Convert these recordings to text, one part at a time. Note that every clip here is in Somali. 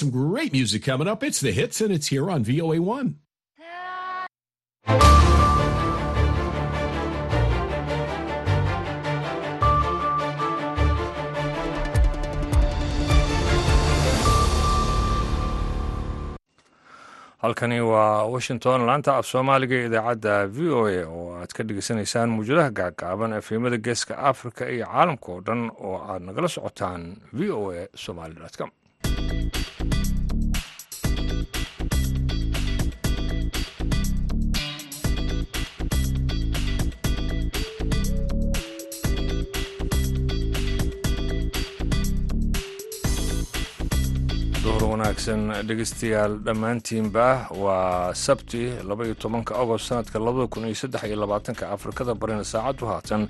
Some great music coming up. It's the hits, and it's here on VOA1. halkani waa washington laanta af soomaaliga idaacadda v o a oo aad ka dhegeysanaysaan muwjadaha gaagaaban efemada geeska africa iyo caalamka oo dhan oo aad nagala socotaan v o a somaly com wanaagsan dhegeystayaal dhammaantiinba waa sabti labaiyo tobanka agost sanadka labada kun iyo saddex iyo labaatanka afrikada barina saacaddu haatan.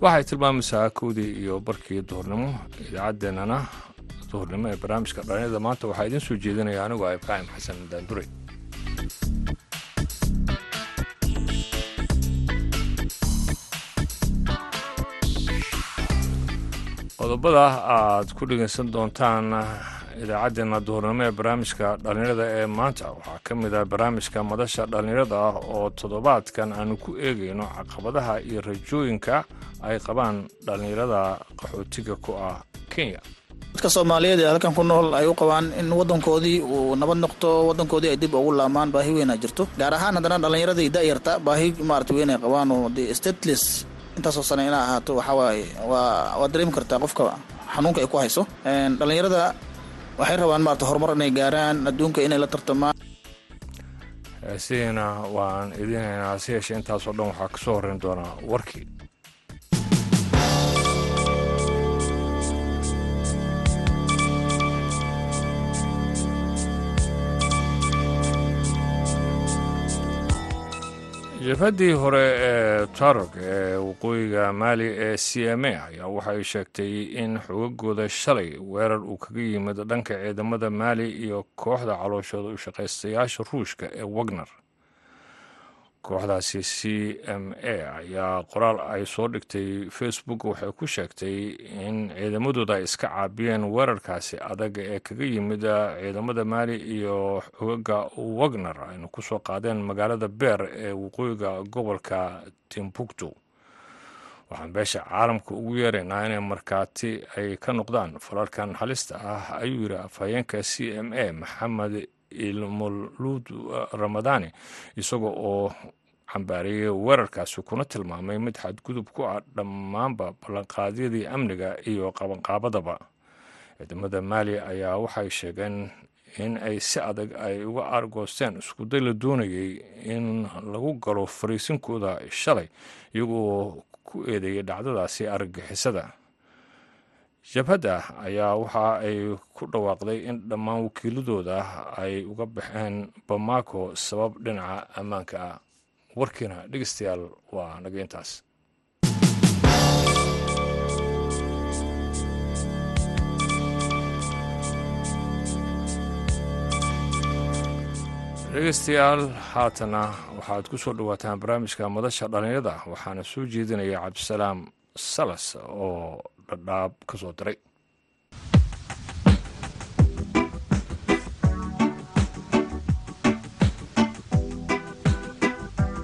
Waxay tilmaamaysaa kowdii iyo barkii duhurnimo. Idaacaddeenana duhurnimo ee barnaamijka dhalinyada maanta waxaa idiin soo jeedinaya anigu ah ibraahim xasan daandure. Qodobada aad ku dhegeysan doontaan idaacaddeenna duhurnimo ee barnaamijka dhallinyarada ee maanta waxaa ka mid ah barnaamijka madasha dhallinyarada ah oo toddobaadkan aanu ku eegayno caqabadaha iyo rajooyinka ay qabaan dhallinyarada qaxootiga ku ah kenya. Dadka soomaaliyeed ee halkan ku nool ay u qabaan in wadankoodii uu nabad noqto wadankoodii ay dib ugu laamaan baahi weyn jirto. Gaar ahaan haddana dhallinyaradii da'yarta baahi maarata weyn qabaan oo dee stateless intaasoo sane ina ahaato waxawaaye waa waad dareemi kartaa qofka xanuunka ay ku hayso. Dhallinyarada waxay rabaan maarata horumar inay gaaraan adduunka inay la tartamaan. Heesihiina waan idiin haynaa hase yeeshee intaasoo dhan waxaa ka soo horreyn doonaa warkii jabhaddii hore ee tarog ee waqooyiga maali ee c m a ayaa waxay sheegtay in xogagooda shalay weerar uu kaga yimid dhanka ciidamada maali iyo kooxda calooshooda u shaqaystayaasha ruushka ee wagner kooxdaasi c m a ayaa qoraal ay soo dhigtay facebook waxay ku sheegtay in ciidamadooda ay iska caabiyeen weerarkaasi adag ee kaga yimid ciidamada maali iyo xogaga wagner ayna ku soo qaadeen magaalada beer ee waqooyiga gobolka timbuktu. Waxaan beesha caalamka ugu yeeraynaa inay markhaati ay ka noqdaan falalkan halista ah ayuu yidhi afhayeenka c m a maxamed ilmuluud ramadani. Isaga oo cambaariyey weerarkaasi kuna tilmaamay mid xadgudub ku ah dhammaanba ballanqaadyadii amniga iyo qabanqaabadaba ciidamada maali ayaa waxay sheegeen in ay si adag ay uga aargoosteen iskuday la doonayay in lagu galo fariisinkooda shalay iyagoo ku eedeeyay dhacdadaasi argagixisada jabhadda ayaa waxa ay ku dhawaaqday in dhammaan wakiiladooda ay uga baxeen bamako sabab dhinaca ammaanka ah. Warkiina dhegeystayaal waa naga intaas. Dhegeystayaal haatana waxaad ku soo dhowaataan barnaamijka madasha dhallinyarada waxaana soo jeedinaya cabdisalaam salas oo dhadhaab ka diray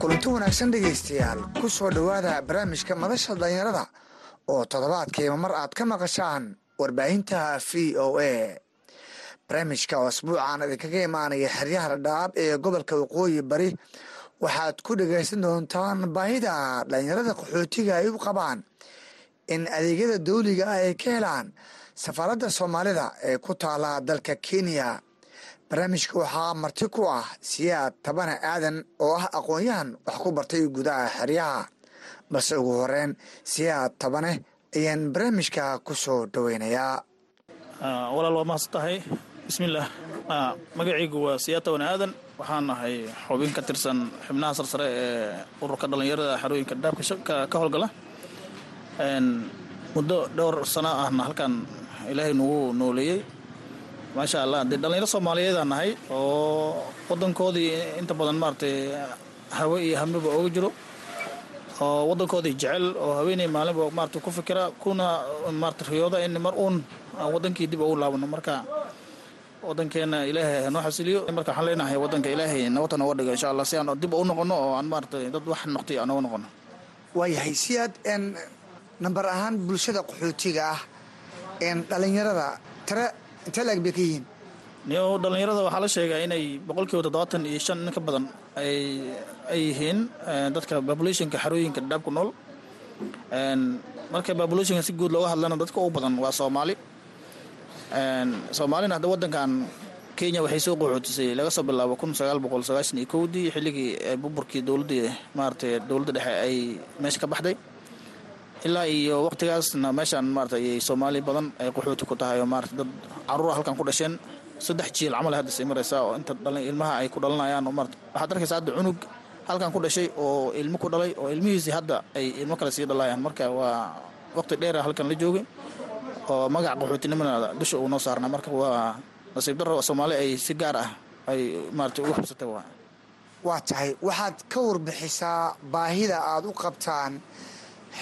kulanti wanaagsan dhegaystayaal ku soo dhowaada barnaamijka madasha dhallinyarada oo toddobaadkiiba mar aad ka maqashaan warbaahinta v o a. Barnaamijka oo asbuucan idinkaga imaanaya xeryaha dhadhaab ee gobolka waqooyi bari waxaad ku dhegaysan doontaan baahida dhallinyarada qaxootiga ay u qabaan in adeegyada dawliga ah ay ka helaan safaaradda soomaalida ee ku taala dalka kenya. Barnaamijka waxaa marti ku ah siyaad tabane aadan oo ah aqoon-yahan wax ku bartay gudaha xeryaha. Balse ugu horeyn siyaad tabane ayaan barnaamijka ku soo dhoweynayaa. Walaal waa mahadsan tahay. Bismillaah magacaygu waa siyaad tabane aadan. Waxaan ahay xubin ka tirsan xubnaha sarsare ee ururka dhallinyarada xerooyinka dhaabka ka howlgala muddo dhowr sano ahna halkan ilaahay nagu nooleeyey maasha allah dee dhallinyaro soomaaliyeedaan nahay oo wadankoodii inta badan maaratay hawe iyo hamiba ooga jiro oo wadankoodii jecel oo haweeney maalinba maarata ku fikira kuna maarata riyooda in mar uun aan wadankii dib ugu laabano marka wadankeena ilaahay hanoo xasiliyo marka waxaan leenahay wadanka ilaahay nabadta nooga dhigo insha allah si aan dib u noqono oo aan maaragtay dad wax noqtay aan nooga noqono. Waayahay si aad nambar ahaan bulshada qaxootiga ah n dhallinyarada tare intee laeg bay ka yihiin. Niyo dhallinyarada waxaa la sheegaa inay boqolkiiba toddobaatan iyo shan in ka badan ay yihiin dadka populationka xarooyinka dhadhaab ku nool marka populationka si guud looga hadlana dadka ugu badan waa soomaali. Soomaalina hadda wadankan kenya waxay soo qaxootisay laga soo bilaabo kun sagaal boqol sagaashan iyo kowdii xilligii burburkii dowladdii maaragtay dowladda dhexe ay meesha ka baxday ilaa iyo waqtigaasna meeshaan maarata ayay soomaali badan ay qaxooti ku tahay oo maarata dad caruura halkan ku dhasheen. Saddex jiil camal hadda sii maraysaa oo inta ilmaha ay ku dhalanayaan oo maarata waxaad arkaysaa hadda cunug halkan ku dhashay oo ilmo ku dhalay oo ilmihiisii hadda ay ilmo kale sii dhalayaan. Marka waa waqti dheera halkan la joogay oo magaca qaxootinimana dusha uu noo saarnaa. Marka waa nasiib darro soomaali ay si gaar ah ay maarata ugu xubsatay waa. Waa tahay waxaad ka warbixisaa baahida aad u qabtaan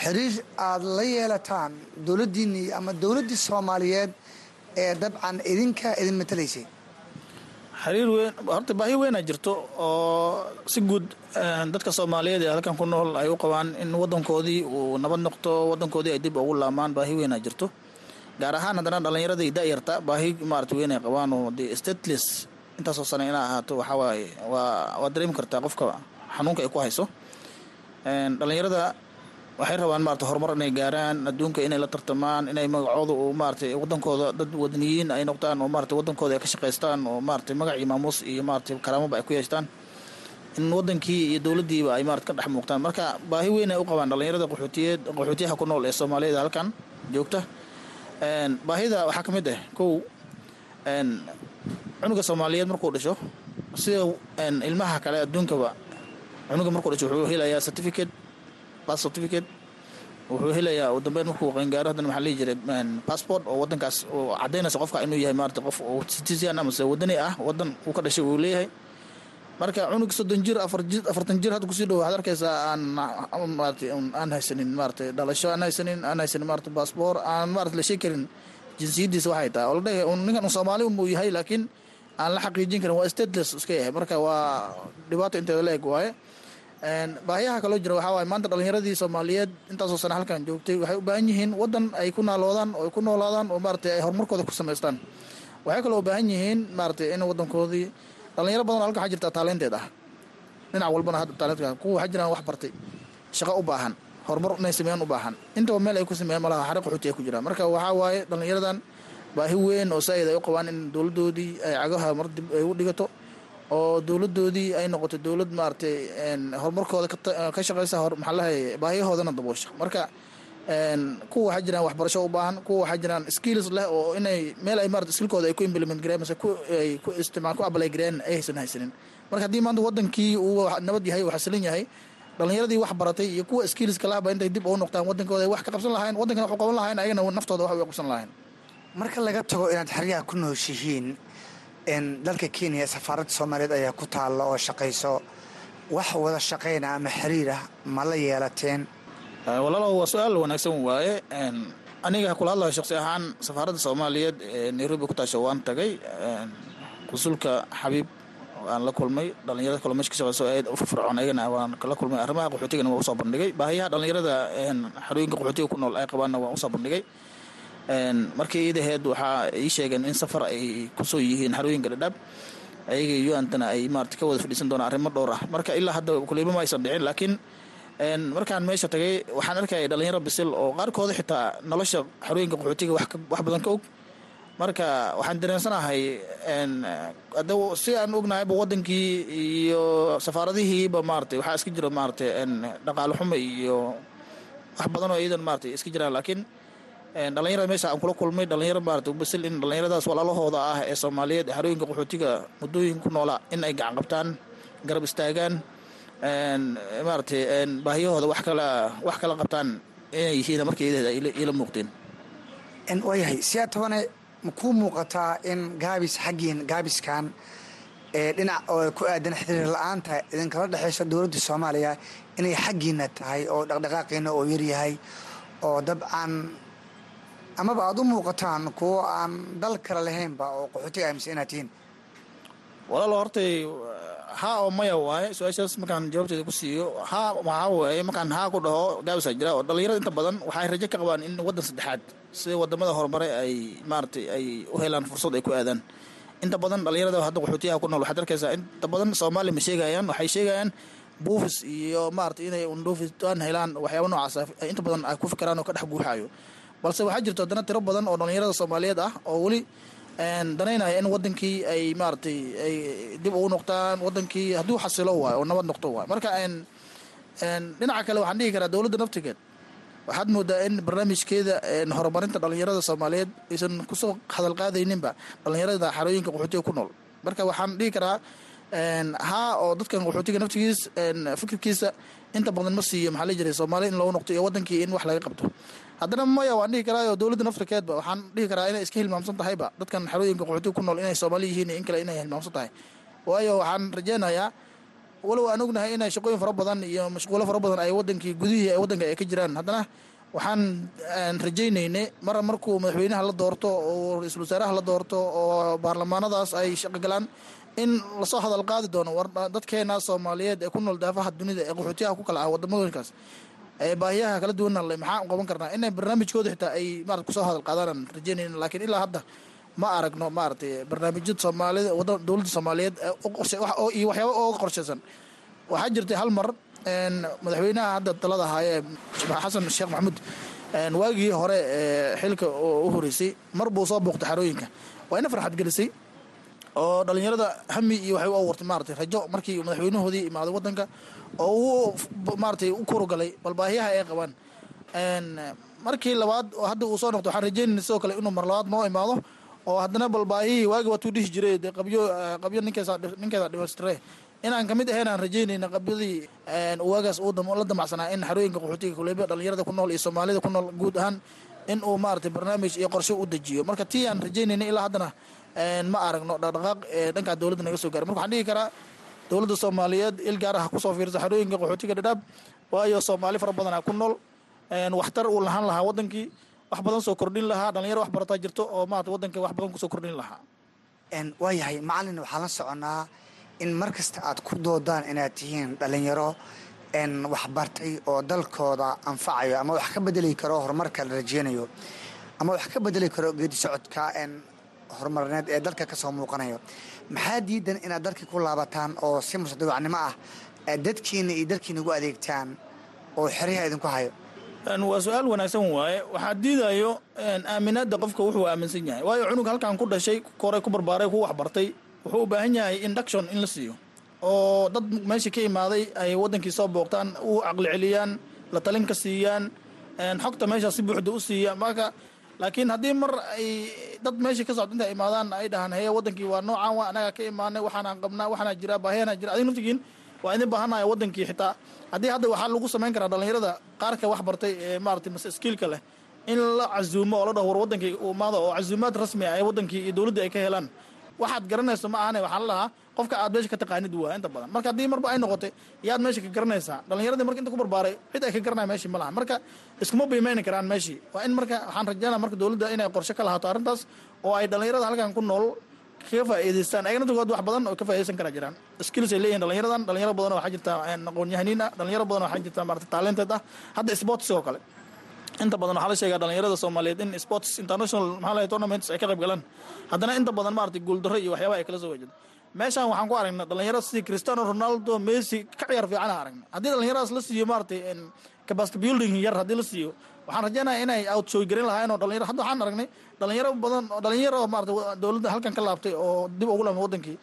xiriir aad la yeelataan dowladdiinnii ama dowladdii soomaaliyeed ee dabcan idinka idin matalaysay? Xiriir weyn horta baahi weynaa jirto oo si guud dadka soomaaliyeed ee halkan ku nool ay u qabaan in wadankoodii uu nabad noqto wadankoodii ay dib ugu laamaan baahi weynaa jirto. Gaar ahaan haddana dhallinyaradii da'yarta baahi maarata weyn ay qabaan oo dee stateless intaasoo sane inaa ahaato waxaa waaye waa dareemi kartaa qofka xanuunka ay ku hayso. Dhallinyarada waxay rabaan maarata horumar inay gaaraan adduunka inay la tartamaan inay magacooda uu maaratay wadankooda dad wadaniyiin ay noqdaan oo maarata wadankooda ay ka shaqaystaan oo maaratay magac maamuus iyo maarata karaamaba ay ku yeeshtaan. In wadankii iyo dowladdiiba ay maarata ka dhex muuqtaan marka baahi weyn ay u qabaan dhallinyarada qaxootiyeed qaxootiyaha ku nool ee soomaaliyeed halkan. Joogta. Baahida waxaa ka mid ah kow cunuga soomaaliyeed markuu dhasho sida ilmaha kale adduunkaba cunuga markuu dhasho wuxuu helayaa certificate certificate. Wuxuu helayaa u dambeyn markuu qaangaaro haddana maxaa lihi jiray passport oo wadankaas oo caddaynaysa qofka inuu yahay maarata qof oo citizen amase wadani ah wadan uu ka dhashay uu leeyahay. Marka cunug soddon jir afar jir afartan jir hadda ku sii dhow waxaad arkaysaa aan maarata aan haysanin maarata dhalasho aan haysanin aan haysanin maarata baasboor aan maarata la sheegi karin jinsiyadiisa waxay tahay. Oo la dhahay ninkan soomaali unbuu yahay laakiin aan la xaqiijin karin waa stateless iska yahay. Marka waa dhibaato inteeda la eg waaye baahiyaha kaloo jira waxaa waaye maanta dhallinyaradii soomaaliyeed intaasoo sane halkan joogtay waxay u baahan yihiin wadan ay ku naaloodaan oo ay ku noolaadaan oo maarata ay horumarkooda ku samaystaan. Waxay kaloo u baahan yihiin maarata in wadankoodii dhalinyaro badan halkan waxaa jirta taalenteed ah. Dhinac walbana hadda taalentka kuwa waxaa jiraan wax bartay shaqo u baahan horumar inay sameeyaan u baahan. Intaba meel ay ku sameeyaan malaha xare qaxooti ay ku jiraan. Marka waxaa waaye dhallinyaradan baahi weyn oo saa'id ay u qabaan in dowladdoodii ay cagaha mar dib ay u dhigato oo dowladdoodii ay noqoto dowlad maaragtay horumarkooda ka shaqeysa maxaa lahay baahiyahoodana daboosha. Marka kuwa waxaa jiraan waxbarasho u baahan kuwa waxaa jiraan skills leh oo inay meel ay maarata skillkooda ay ku implement gareen mase ay ku isticmaal ku apply gareen ay haysan haysanin. Marka haddii maanta wadankii uu nabad yahay uu xasilan yahay dhalinyaradii wax baratay iyo kuwa skills kalahaba intay dib ugu noqtaan wadankooda wax ka qabsan lahayn wadankana wax u qaban lahayn ayagana naftooda wax u qabsan lahayn. Marka laga tago inaad xeryaha ku nooshihiin dalka kenya safaaradda soomaaliyeed ayaa ku taalla oo shaqayso wax wada shaqayna ama xiriirah ma la yeelateen? Walaalow waa su'aal wanaagsan waaye. Aniga kula hadlayo shaqsi ahaan safaaradda soomaaliyeed ee nairobi ku taasho waan tagay. Qusulka xabiib waan la kulmay dhalinyarada kaloo meesha ka shaqeyso aad u firfircoon ayagana waan la kulmay. Arrimaha qaxootigana waan u soo bandhigay. Baahiyaha dhalinyarada xarooyinka qaxootiga ku nool ay qabaanna waan u soo bandhigay markii iidaheed waxaa ii sheegeen in safar ay ku soo yihiin xarooyinka dhadhaab ayaga yuantana ay maarata ka wada fadhiisan doonaan arrimo dhowr ah. Marka ilaa hadda kuliimo ma aysan dhicin laakiin markaan meesha tagay waxaan arkaya dhalinyaro bisil oo qaarkooda xitaa nolosha xarooyinka qaxootiga wax badan ka og. Marka waxaan dareensanahay si aan ognahayba wadankii iyo safaaradihiiba maarata waxaa iska jira maarata dhaqaalo xumo iyo wax badan oo iyadan maarata iska jiraan laakiin dhalinyarada meesha aan kula kulmay dhalinyaro maarata basil in dhalinyaradaas walaalahooda ah ee soomaaliyeed ee xarooyinka qaxootiga muddooyin ku noolaa in ay gacan qabtaan garab istaagaan maaratay baahiyahooda wax kala wax kala qabtaan inay yihiin markii ila muuqdeen waayahay siyaa tobane ma kuu muuqataa in gaabis xaggiin gaabiskan ee dhinac oo ku aadan xiriir la'aanta idinkala dhexeysa dowladda soomaaliya inay xaggiina tahay oo dhaqdhaqaaqiina oo yaryahay oo dabcan amaba aada u muuqataan kuwo aan dal kale lahaynba oo qaxootiga aaminsan inaad tihiin walaalo hortay haa oo maya waaye su'aashaas markaan jawaabteeda ku siiyo haa waxaa waaye markaan haa ku dhaho gaabisaa jira oo dhalinyarada inta badan waxay rajo ka qabaan in waddan saddexaad sida waddamada horumare ay maaratay ay u helaan fursad ay ku aadaan. Inta badan dhalinyarada hadda qaxootiyaha ku nool waxaad arkaysaa inta badan soomaaliya ma sheegayaan waxay sheegayaan buufis iyo maarata inay undhuufitaan helaan waxyaaba noocaas inta badan ay ku fikiraan oo ka dhex guuxayo balse waxaa jirto haddana tiro badan oo dhalinyarada soomaaliyeed ah oo weli danaynaya in wadankii ay maaratay ay dib ugu noqtaan wadankii hadduu xasilo waayo oo nabad noqto waayo. Marka dhinaca kale waxaan dhihi karaa dowladda naftigeed. Waxaad moodaa in barnaamijkeeda horumarinta dhalinyarada soomaaliyeed aysan ku soo hadal dhalinyarada xarooyinka qaxootiga ku nool. Marka waxaan dhihi karaa haa oo dadkan qaxootiga naftigiis fikirkiisa inta badan ma siiyo maxaa la jiray soomaaliya in loogu noqto iyo wadankii in wax laga qabto haddana maya waan dhihi karaa dowladda naftirkeedba waxaan dhihi karaa inay iska hilmaamsan tahayba. Dadkan xarooyinka qaxootiga ku nool inay soomaali yihiin in kale inay hilmaamsan tahay. Waayo waxaan rajeynayaa walow aan ognahay inay shaqooyin fara badan iyo mashquulo fara badan ay wadankii gudihii wadanka ay ka jiraan. Haddana waxaan rajaynaynay mar markuu madaxweynaha la doorto oo ra'iisul wasaaraha la doorto oo baarlamaanadaas ay shaqogalaan in la soo hadal qaadi doono. War dadkeena soomaaliyeed ee ku nool daafaha dunida ee qaxootiyaha ku kala ah wadamadoonkaas ee baahiyaha kala duwana le maxaan qaban karnaa? Inay barnaamijkooda xitaa ay marat ku soo hadal qaadaan rajeynayna laakiin ilaa hadda ma aragno maaratay barnaamijyada soomaalida dowladda soomaaliyeed iyo waxyaaba ooga qorshaysan waxaa jirtay hal mar madaxweynaha hadda talada ahaaye xasan sheekh maxamuud waagii hore xilka u horeysay mar buu soo booqtay xarooyinka waa ina farxad gelisay oo dhalinyarada hami iyo waxay u abuurtay maaratay rajo markii madaxweynahoodii imaaday wadanka oo uu maaratay u kurugalay bal baahiyaha ay qabaan. Markii labaad oo hadda uu soo noqdo waxaan rajeynayna sidoo kale inuu mar labaad noo imaado oo haddana bal baahihii waagi waatuu dhihi jiray dee qabyo qabyo ninkeeda dhimaystire inaan ka mid ahayn aan rajeynayna qabyadii waagaas la damacsanaa in xarooyinka qaxootiga kuleyba dhalinyarada ku nool iyo soomaalida ku nool guud ahaan in uu barnaamij iyo qorshe u dejiyo. Marka tii aan rajeynayna ilaa haddana ma aragno dhaqdhaqaaq dhankaa dowladda naga soo gaara marka waxaan dhihi karaa dowladda soomaaliyeed il gaar ah ku soo fiirsa xarooyinka qaxootiga dhadhaab waayo soomaali fara badanaa ku nool. Waxtar uu lahaan lahaa wadankii wax badan soo kordhin lahaa dhalinyaro wax barataa jirto oo maarata wadanka wax badan ku soo kordhin lahaa. Waayahay macalin waxaan la soconaa in mar kasta aad ku doodaan inaad tihiin dhalinyaro wax bartay oo dalkooda anfacayo ama wax ka bedeli karo horumarka la rajeynayo ama wax ka bedeli karo geedi socodka horumarineed ee dalka ka soo muuqanayo. Maxaa diidan inaad dalkii ku laabataan oo si mustadawacnimo ah dadkiina iyo dalkiina ugu adeegtaan oo xeryaha idinku hayo? Waa su'aal wanaagsan waaye. Waxaa diidayo aaminaada qofka wuxuu aaminsan yahay. Waayo cunug halkan ku dhashay koray ku barbaaray ku waxbartay wuxuu u baahan yahay induction in la siiyo. Oo dad meesha ka imaaday ay wadankii soo booqtaan u caqli celiyaan la talin ka siiyaan xogta meesha si buuxda u siiya marka laakiin haddii mar ay dad meesha ka socda intay imaadaan ay dhahaan heye wadankii waa noocaan waa anagaa ka imaanay waxaanaan qabnaa waxaanaa jira baahiyana jira adig naftigiin waa idin baahanaya wadankii xitaa. Haddii hadda waxaa lagu samayn karaa dhalinyarada qaarka wax bartay ee maarata mase skiilka leh in la cazuumo oo la dhaho war wadankii umaada oo cazuumaad rasmi ah ee wadankii iyo dowladda ay ka helaan waxaad garanayso ma ahane waxaa la dhahaa qofka aad meesha ka taqaanid waa inta badan. Marka haddii marba ay noqotay yaad meesha ka garanaysaa. Dhalinyaradii marka inta ku barbaaray cid ay ka garanaya meeshii ma laha. Marka iskuma biimeyni karaan meeshii waa in marka waxaan rajeynaa marka dowladda inay qorshe ka lahaato arrintaas oo ay dhalinyarada halkan ku nool kaga faa'iidaystaan. Ayagana dadkood wax badan oo ka faa'iidaysan karaa jiraan. Skills ay leeyihiin dhalinyaradan dhalinyaro badan waxaa jirta aqoon-yahaniin ah dhalinyaro badan waxaa jirta maarata talented ah. Hadda sports oo kale inta badan waxaa la sheegaa dhalinyarada soomaaliyeed in sports international maxaa lahay tournaments ay ka qayb galaan. Haddana inta badan maarata guuldarro iyo waxyaabaha ay kala soo wajado meeshaan waxaan ku aragnay dhalinyaro sidii cristiano ronaldo messi ka ciyaar fiicana aragnay haddii dhalinyaradaas la siiyo maaratay capacity building yar haddii la siiyo waxaan rajeynaya inay outshow garin lahaayeen oo dhalinyaro hadda waxaan aragnay dhalinyaro badan oo dhalinyaro maarata dowladda halkan ka laabtay oo dib ugu laamay wadankii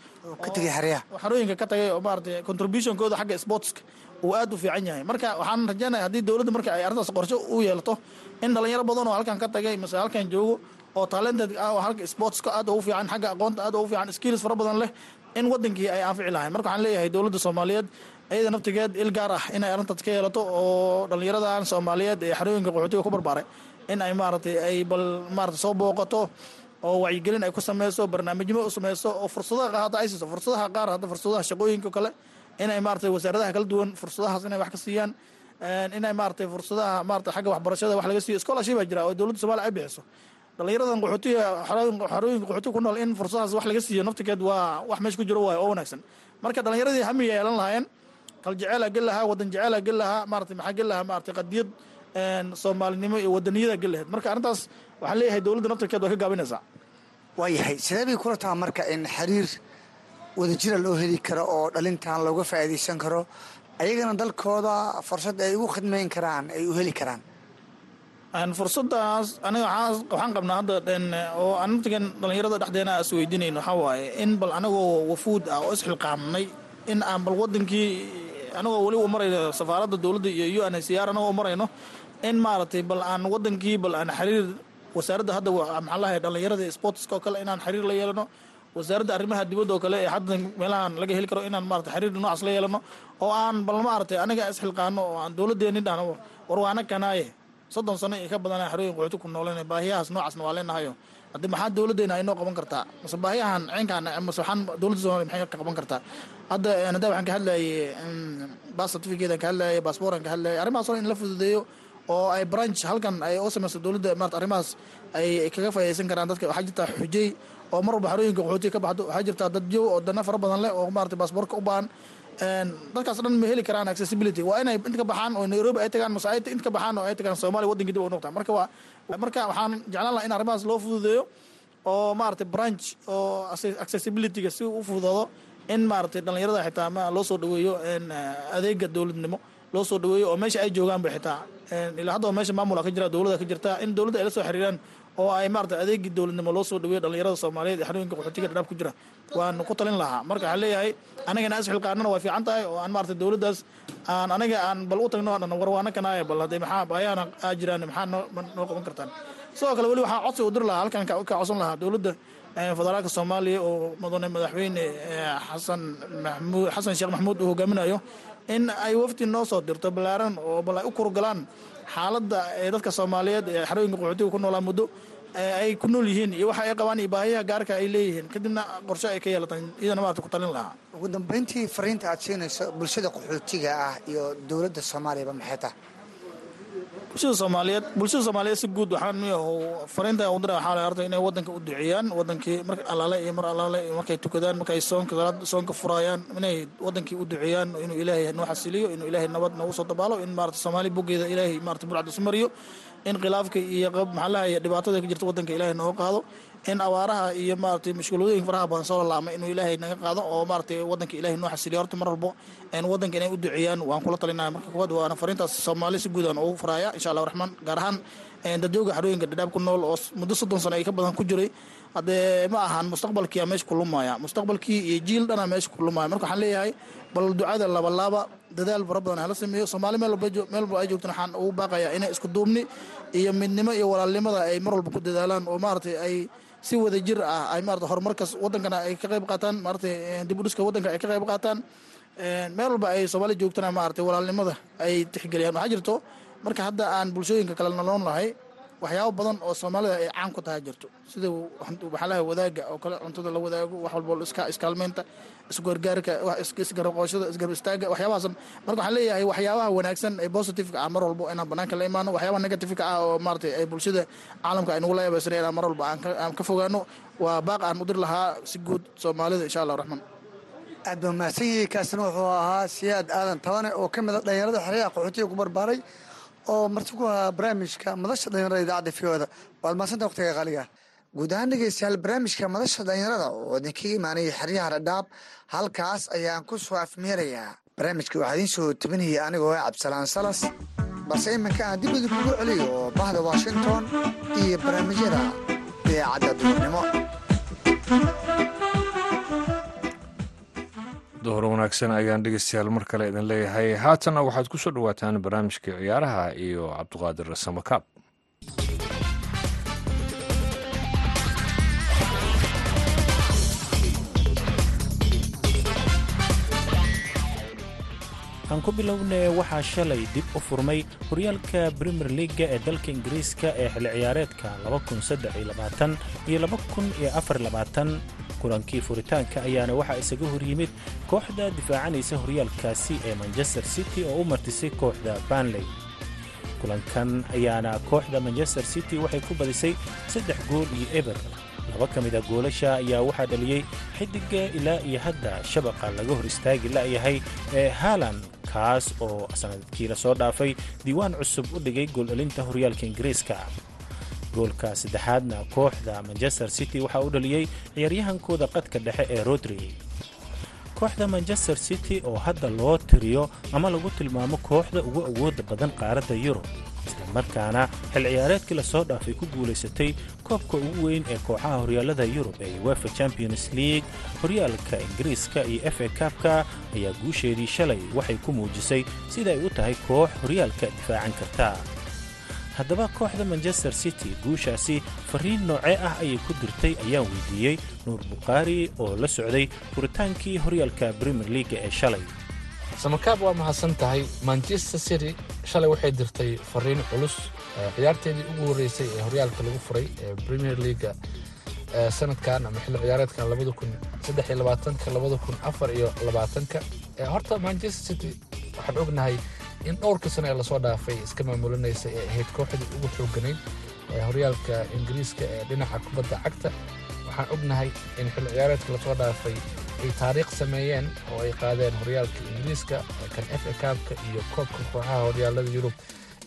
ka tegay xeryaha xarooyinka ka tagay oo maarata contributionkooda xagga sportska uu aad u fiican yahay. Marka waxaan rajeynaya haddii dowladda marka ay arrintaas qorshe u yeelato in dhalinyaro badan oo halkan ka tagay mase halkan joogo oo talented ah oo halka sportska aad ugu fiican xagga aqoonta aad ugu fiican skills fara badan leh in wadankii ay anfici lahayn marka waxaan leeyahay dowladda soomaaliyeed iyada naftigeed il gaar ah inay arrintaas ka yeelato oo dhalinyaradan soomaaliyeed ee xarooyinka qaxootiga ku barbaaray in ay maaratay ay bal maarata soo booqato oo wacyigelin ay ku sameyso barnaamijyimo u sameyso oo fursadaha qaata ay siiso fursadaha qaar hadda fursadaha shaqooyinka kale inay maaratay wasaaradaha kala duwan fursadahaas inay wax ka siiyaan inay maaragtay fursadaha maarata xagga waxbarashada wax laga siiyo scholarship baa jira oo dowladda somalia ay bixiso dhalinyaradan qaxootiga xarooyinka qaxootiga ku nool in fursadahaas wax laga siiyo naftigeed waa wax meesha ku jiro waayo oo wanaagsan. Marka dhalinyaradii hamiya yeelan lahaayeen kal gel lahaa wadan jeceela gel lahaa maarata maxaa gel lahaa maarata qadiyad soomaalinimo iyo wadaniyada gel lahayd. Marka arrintaas waxaan leeyahay dowladda naftirkeed way ka gaabinaysaa waayahay sidee bay kula taha marka in xiriir wadajira loo heli karo oo dhalintan looga faa'iidaysan karo ayagana dalkooda fursad ay ugu khidmayn karaan ay u heli karaan fursadaas aniga waxaan qabnaa hadda oo anatigan dhalinyarada dhexdeena is weydiinayn waxaa waaye in bal anagoo wafuud ah oo isxilqaamnay in aan bal wadankii anagoo weli u marayno safaaradda dowladda iyo u n c r anagoo marayno in maaragtay bal aan wadankii bal aan xiriir wasaaradda hadda maxaa lahay dhalinyarada sportska oo kale inaan xiriir la yeelano wasaaradda arrimaha dibadda oo kale ee hadda meelahan laga heli karo inaan maarata xiriir noocaas la yeelano oo aan bal maaragtay aniga isxilqaano oo aan dowladdeeni dhahno warwaana kanaaye soddon sano iyo ka badana xerooyin qaxooti ku nooleen baahiyahaas noocaasna waa leenahayo. Haddii maxaa dowladdeena ay noo qaban kartaa? Mase baahiyahan ciinkaan mase waxaan dowladda somalia maxay ka qaban kartaa? Hadda hadda waxaan ka hadlayay bas certificate aan ka hadlayay baasboor aan ka hadlayay arrimahaas oo in la fududeeyo oo ay branch halkan ay u samayso dowladda maarata arrimahaas ay kaga faa'idaysan karaan dadka waxaa jirtaa xujey oo mar walba xerooyinka qaxootiga ka baxdo waxaa jirtaa dad jow oo dana fara badan leh oo maarata baasboorka u baahan dadkaas dhan ma heli karaan accessibility. Waa inay inta ka baxaan oo nairobi ay tagaan mase inta ka baxaan oo ay tagaan soomaaliya wadankii dib u noqdaan marka waa marka waxaan jeclaan lahaa in arrimahaas loo fududeeyo oo maaragtay branch oo accessibilityga si u fududaado in maaragtay dhalinyarada xitaa ma loo soo dhaweeyo adeega dowladnimo loo soo dhaweeyo oo meesha ay joogaanba xitaa. Ilaa hadda meesha maamula ka jira dowladda ka jirta in dowladda ay la soo xiriiraan oo ay maarata adeegii dowladnimo loo soo dhaweeyo dhalinyarada soomaaliyeed ee xarooyinka qaxootiga dhadhaab ku jira. Waan ku talin lahaa. Marka waxaan leeyahay anagana isxilqaanana waa fiican tahay oo aan maarata dowladdaas aan aniga aan bal u tagno dhan warwaana kanaaye bal haddee maxaa baayahana aa jiraan maxaa noo qaban kartaan. Sidoo kale weli waxaa codsi u diri lahaa halkan ka codsan lahaa dowladda federaalka soomaaliya oo mudane madaxweyne xasan maxmuud xasan sheekh maxmuud uu hogaaminayo in ay wafdi noo soo dirto ballaaran oo bal ay u kurgalaan xaaladda ee dadka soomaaliyeed ee xarooyinka qaxootiga ku noolaa muddo ay ku nool yihiin iyo waxa ay qabaan iyo baahiyaha gaarka ay leeyihiin. Kadibna qorshe ay ka yeelataan iyadana maarata ku talin lahaa. Ugu dambeyntii fariinta aad siinayso bulshada qaxootiga ah iyo dowladda soomaaliyaba maxay tahay bulshada soomaaliyeed bulshada soomaaliyeed si guud waxaan fariinta udira waxaa la horta inay wadanka u duceeyaan wadankii mar alaale iyo mar alaale markay tukadaan markay soonka soonka furayaan inay wadankii u duceeyaan inuu ilaahay noo xasiliyo inuu ilaahay nabad noogu soo dabaalo in maarata soomaali boggeeda ilaahay maarata burcad isu mariyo in khilaafka iyo maxaalaha iyo dhibaatada ka jirta wadanka ilaahay nooga qaado in abaaraha iyo maaragtay mashkuuladooyin faraha badan soo lalaamay inuu ilaahay naga qaado oo maaragtay wadanka ilaahay noo xasiliyo horta mar walbo wadanka inay u duceeyaan waan kula talinaya marka koowaad waana fariintaas soomaali si guud aan ugu faraaya insha allah raxmaan gaar ahaan dadjooga xarooyinka dhadhaab ku nool oo muddo soddon sano ay ka badan ku jiray. Haddee ma ahan mustaqbalkiia meesha ku lumaya. Mustaqbalkii iyo jiil dhana meesha ku lumaya. Marka waxaan leeyahay bal ducada labalaaba dadaal fara badan hala sameeyo. Soomaali meel walba ay joogtan waxaan ugu baaqayaa inay isku duubni iyo midnimo iyo walaalnimada ay mar walba ku dadaalaan oo maaragtay ay si wada jir ah ay maarata horumarkaas wadankana ay ka qayb qaataan maaragtay dib u dhiska wadanka ay ka qayb qaataan. Meel walba ay soomaali joogtana maaragtay walaalnimada ay tixgeliyaan. Waxaa jirto marka hadda aan bulshooyinka kale noloon lahay waxyaabo badan oo soomaalida ay caan ku tahay jirto. Sida waxaalaha wadaaga oo kale cuntada la wadaago wax walbo iskaalmeynta isgargaarka isgaraqooshada isgarab istaaga marka waxaan leeyahay waxyaabaha wanaagsan ee positiveka ah mar walbo inaan banaanka la imaano waxyaabaha negativeka ah oo maaragtay ay bulshada caalamka ay nagu leeyabaysan inaan mar walba aan ka fogaano waa baaq aan u lahaa si guud soomaalida insha allah raxmaan. Aad baa mahadsan yahay kaasina wuxuu ahaa siyaad aadan tabane oo ka mid a dhalinyarada xeryaha qaxootiga ku barbaaray oo marti ku ahaa barnaamijka madasha dhalinyarada idaacadda fiooda waad mahadsanta waqtiga qaaliga. Guud ahaan dhegeystayaal barnaamijka madasha dhalinyarada oo idinkaga imaanayay xeryaha dhadhaab halkaas ayaan ku soo afmeerayaa. Barnaamijka waxaa idiin soo tabinayay anigoo ah cabdisalaan salas. Balse iminka aan dib idinkugu celiyo oo bahda washington iyo barnaamijyada idaacadda duurnimo dohor wanaagsan ayaan dhegeystayaal mar kale idin leeyahay. Haatanna waxaad ku soo dhowaataan barnaamijka ciyaaraha iyo cabdiqaadir samakaab aan ku bilownay waxaa shalay dib u furmay horyaalka brimier liga ee dalka ingiriiska ee xilli ciyaareedka iyo kulankii furitaanka ayaana waxaa isaga hor yimid kooxda difaacanaysa horyaalkaasi ee manchester city oo u martisay kooxda banley kulankan ayaana kooxda manchester city waxay ku badisay saddex gool iyo eber. Laba ka mida goolasha ayaa waxaa dhaliyey xidiga ilaa iyo hadda shabaqa laga hor istaagi la'yahay ee haalan kaas oo sannadkii la soo dhaafay diiwaan cusub u dhigay gooldhalinta horyaalka ingiriiska goolka saddexaadna kooxda manchester city waxaa u dhaliyey ciyaaryahankooda qadka dhexe ee rodri. Kooxda manchester city oo hadda loo tiriyo ama lagu tilmaamo kooxda ugu awooda badan qaaradda yurub. Islamarkaana xil ciyaareedkii la soo dhaafay ku guulaysatay koobka ugu weyn ee kooxaha horyaalada yurub ee uefa champions league horyaalka ingiriiska iyo f a kabka ayaa guusheedii shalay waxay ku muujisay sida ay u tahay koox horyaalka difaacan karta haddaba kooxda manchester city guushaasi fariin noocee ah ayay ku dirtay ayaan weydiiyey nuur bukhaari oo la socday furitaankii horyaalka premier leaga ee shalay. Samakaab waa mahadsan tahay manchester city shalay waxay dirtay fariin culus ciyaarteedii ugu horreysay ee horyaalka lagu furay ee premier leaga sanadkan ama xilli ciyaareedkan labada kun saddex iyo labaatanka labada kun afar iyo labaatanka. Horta manchester city waxaan ognahay in dhowrkii sano ee la soo dhaafay iska maamulinaysa ee ahayd kooxdii ugu xooganayd ee horyaalka ingiriiska ee dhinaca kubadda cagta waxaan ognahay in xilli ciyaareedka la soo dhaafay ay taariikh sameeyeen oo ay qaadeen horyaalka ingiriiska kan f a kaabka iyo koobka kooxaha horyaalada yurub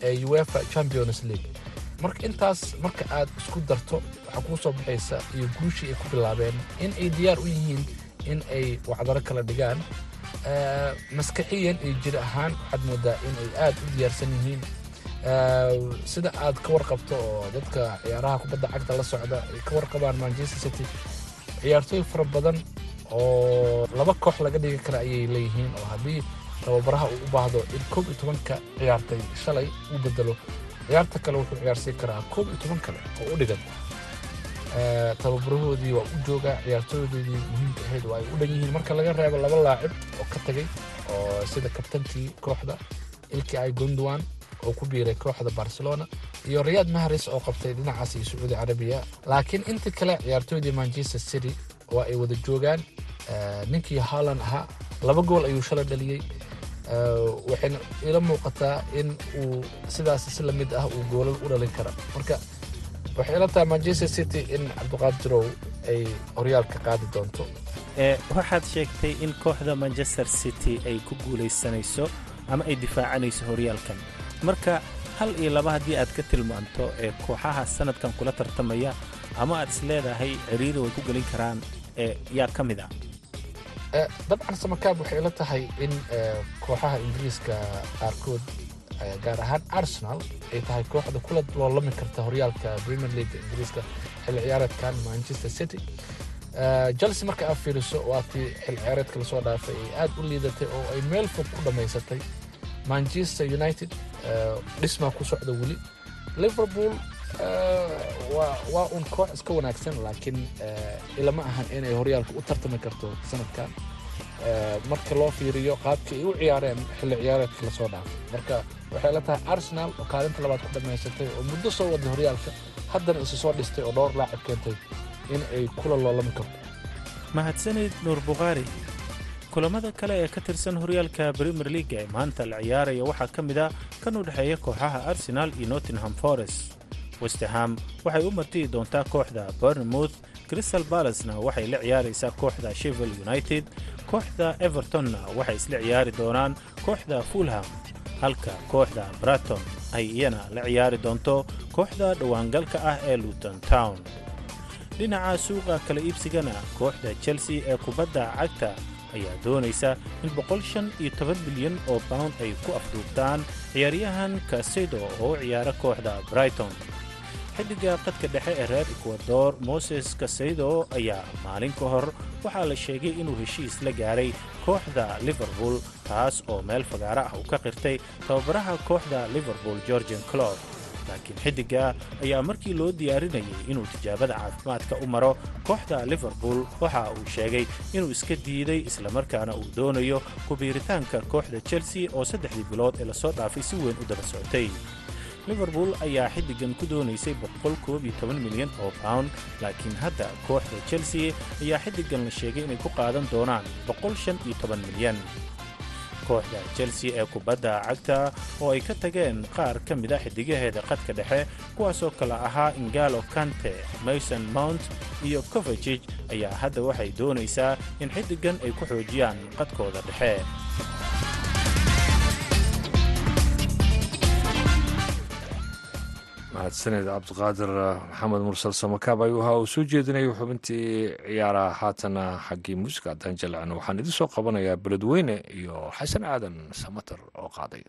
ee uefa champions league. Marka intaas marka aad isku darto waxaa kuu soo baxaysa iyo guushii ay ku bilaabeen in ay diyaar u yihiin in ay wacdaro kala dhigaan maskaxiyan iyo jir ahaan waxaad moodaa in ay aad u diyaarsan yihiin sida aad ka warqabto oo dadka ciyaaraha kubadda cagta la socda ay ka warqabaan manchester city. Ciyaartooy fara badan oo laba koox laga dhigi kara ayay leeyihiin oo haddii tababaraha uu u baahdo in koob iyo tobanka ciyaartay shalay uu bedelo ciyaarta kale wuxuu ciyaarsiin karaa koob iyo toban kale oo u dhigan tababarahoodii waa u joogaa ciyaartooydoodii muhiimka ahayd waa ay u dhan yihiin. Marka laga reebo laba laacib oo ka tegey oo sida kabtankii kooxda ilki ay gondwan oo ku biiray kooxda barcelona iyo riyaad mahris oo qabtay dhinacaas iyo sacuudi carabiya. Laakiin inta kale ciyaartooydii manchester city waa ay wada joogaan. Ninkii haalan ahaa laba gool ayuu shalay dhaliyey waxayna ila muuqataa in uu sidaas si la mid ah uu goolal u dhalin kara marka waxay ila tahay manchester city in cabdiqaadirow ay horyaalka qaadi doonto. Waxaad sheegtay in kooxda manchester city ay ku guulaysanayso ama ay difaacanayso horyaalkan. Marka hal iyo laba haddii aad ka tilmaanto ee kooxaha sanadkan kula tartamaya ama aad is leedahay ciriiri way ku gelin karaan yaa ka mid ah. Dabcan samakaab waxay ila tahay in kooxaha ingiriiska qaarkood gaar ahaan arsenal ay tahay kooxda kula loolami karta horyaalka premier league ingiriiska xilli ciyaareedkan manchester city. Chelsea marka aad fiiriso waatii xilli ciyaareedka la soo dhaafay ay aad u liidatay oo ay meel fog ku dhammaysatay manchester united dhismaa ku socda weli. Liverpool waa uun koox iska wanaagsan laakiin ilama ahan inay horyaalka u tartami karto sanadkan marka loo fiiriyo qaabkii ay u ciyaareen xilli ciyaareedka la soo dhaafay. Marka waxay la tahay arsenal oo kaalinta labaad ku dhammaysatay oo muddo soo waday horyaalka haddana isu soo dhistay oo dhowr laacib keentay in ay kula loolami karto. Mahadsanid nuur bukhaari kulamada kale ee ka tirsan horyaalka premier leaga ee maanta la ciyaaraya waxaa ka mid ah kan u dhexeeya kooxaha arsenal iyo nottingham forest. Westeham waxay u martiyi doontaa kooxda bournemouth crystal ballasna waxay la ciyaaraysaa kooxda shevel united kooxda evertonna waxay isla ciyaari doonaan kooxda fulham. Halka kooxda braton ay iyana la ciyaari doonto kooxda dhowaangalka ah ee luton town. Dhinaca suuqa kala iibsigana kooxda chelsea ee kubadda cagta ayaa doonaysa in boqolshan-iyo-toban bilyan oo pound ay ku afduubtaan ciyaaryahan kasedo oo u ciyaara kooxda brighton xiddiga qadka dhexe ee reer ekwador moses kaseydo ayaa maalin ka hor waxaa la sheegay inuu heshiis la gaaray kooxda liverpool taas oo meel fagaara ah uu ka qirtay tababaraha kooxda liverpool georgian clob laakiin xiddiga ayaa markii loo diyaarinayay inuu tijaabada caafimaadka u maro kooxda liverpool waxa uu sheegay inuu iska diiday islamarkaana uu doonayo kubiiritaanka kooxda chelsea oo saddexdii bilood ee la soo dhaafay si weyn u daba socotay liverpool ayaa xiddigan ku doonaysay milyan oo pound laakiin hadda kooxda chelsea ayaa xiddigan la sheegay inay ku qaadan doonaan milyan. Kooxda chelsea ee kubadda cagta oo ay ka tageen qaar ka mida xidigaheeda qadka dhexe kuwaasoo kale ahaa ingalo kante mason mount iyo covajig ayaa hadda waxay doonaysaa in xiddigan ay ku xoojiyaan qadkooda dhexe mahadsaned cabdiqaadir maxamed mursal samakaab ayuu ahaa uu soo jeedinayay xubintii ciyaaraha haatana xaggii muusica haddaan jalacno waxaan idin soo qabanayaa beledweyne iyo xasan aadan samater oo qaaday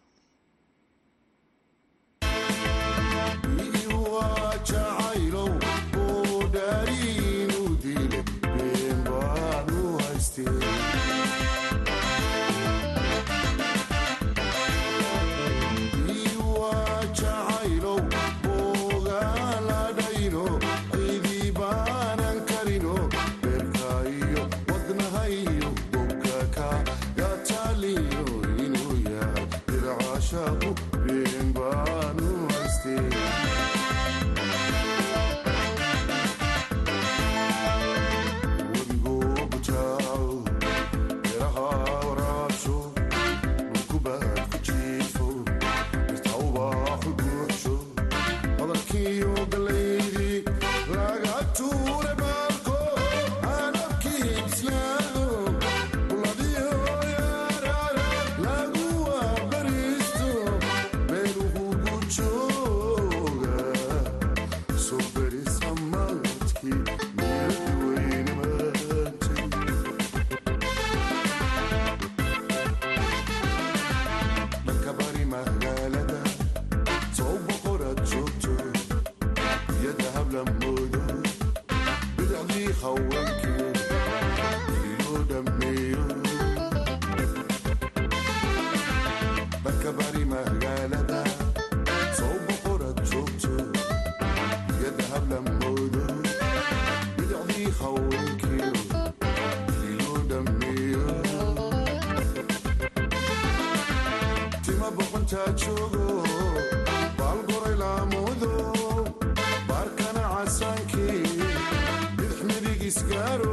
bishoy sidee tahay aniga iyo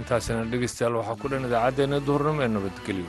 intaasina dhegeystayaal waxaa ku dhan idaacaddeenna duhurnimo ee nabadgelyo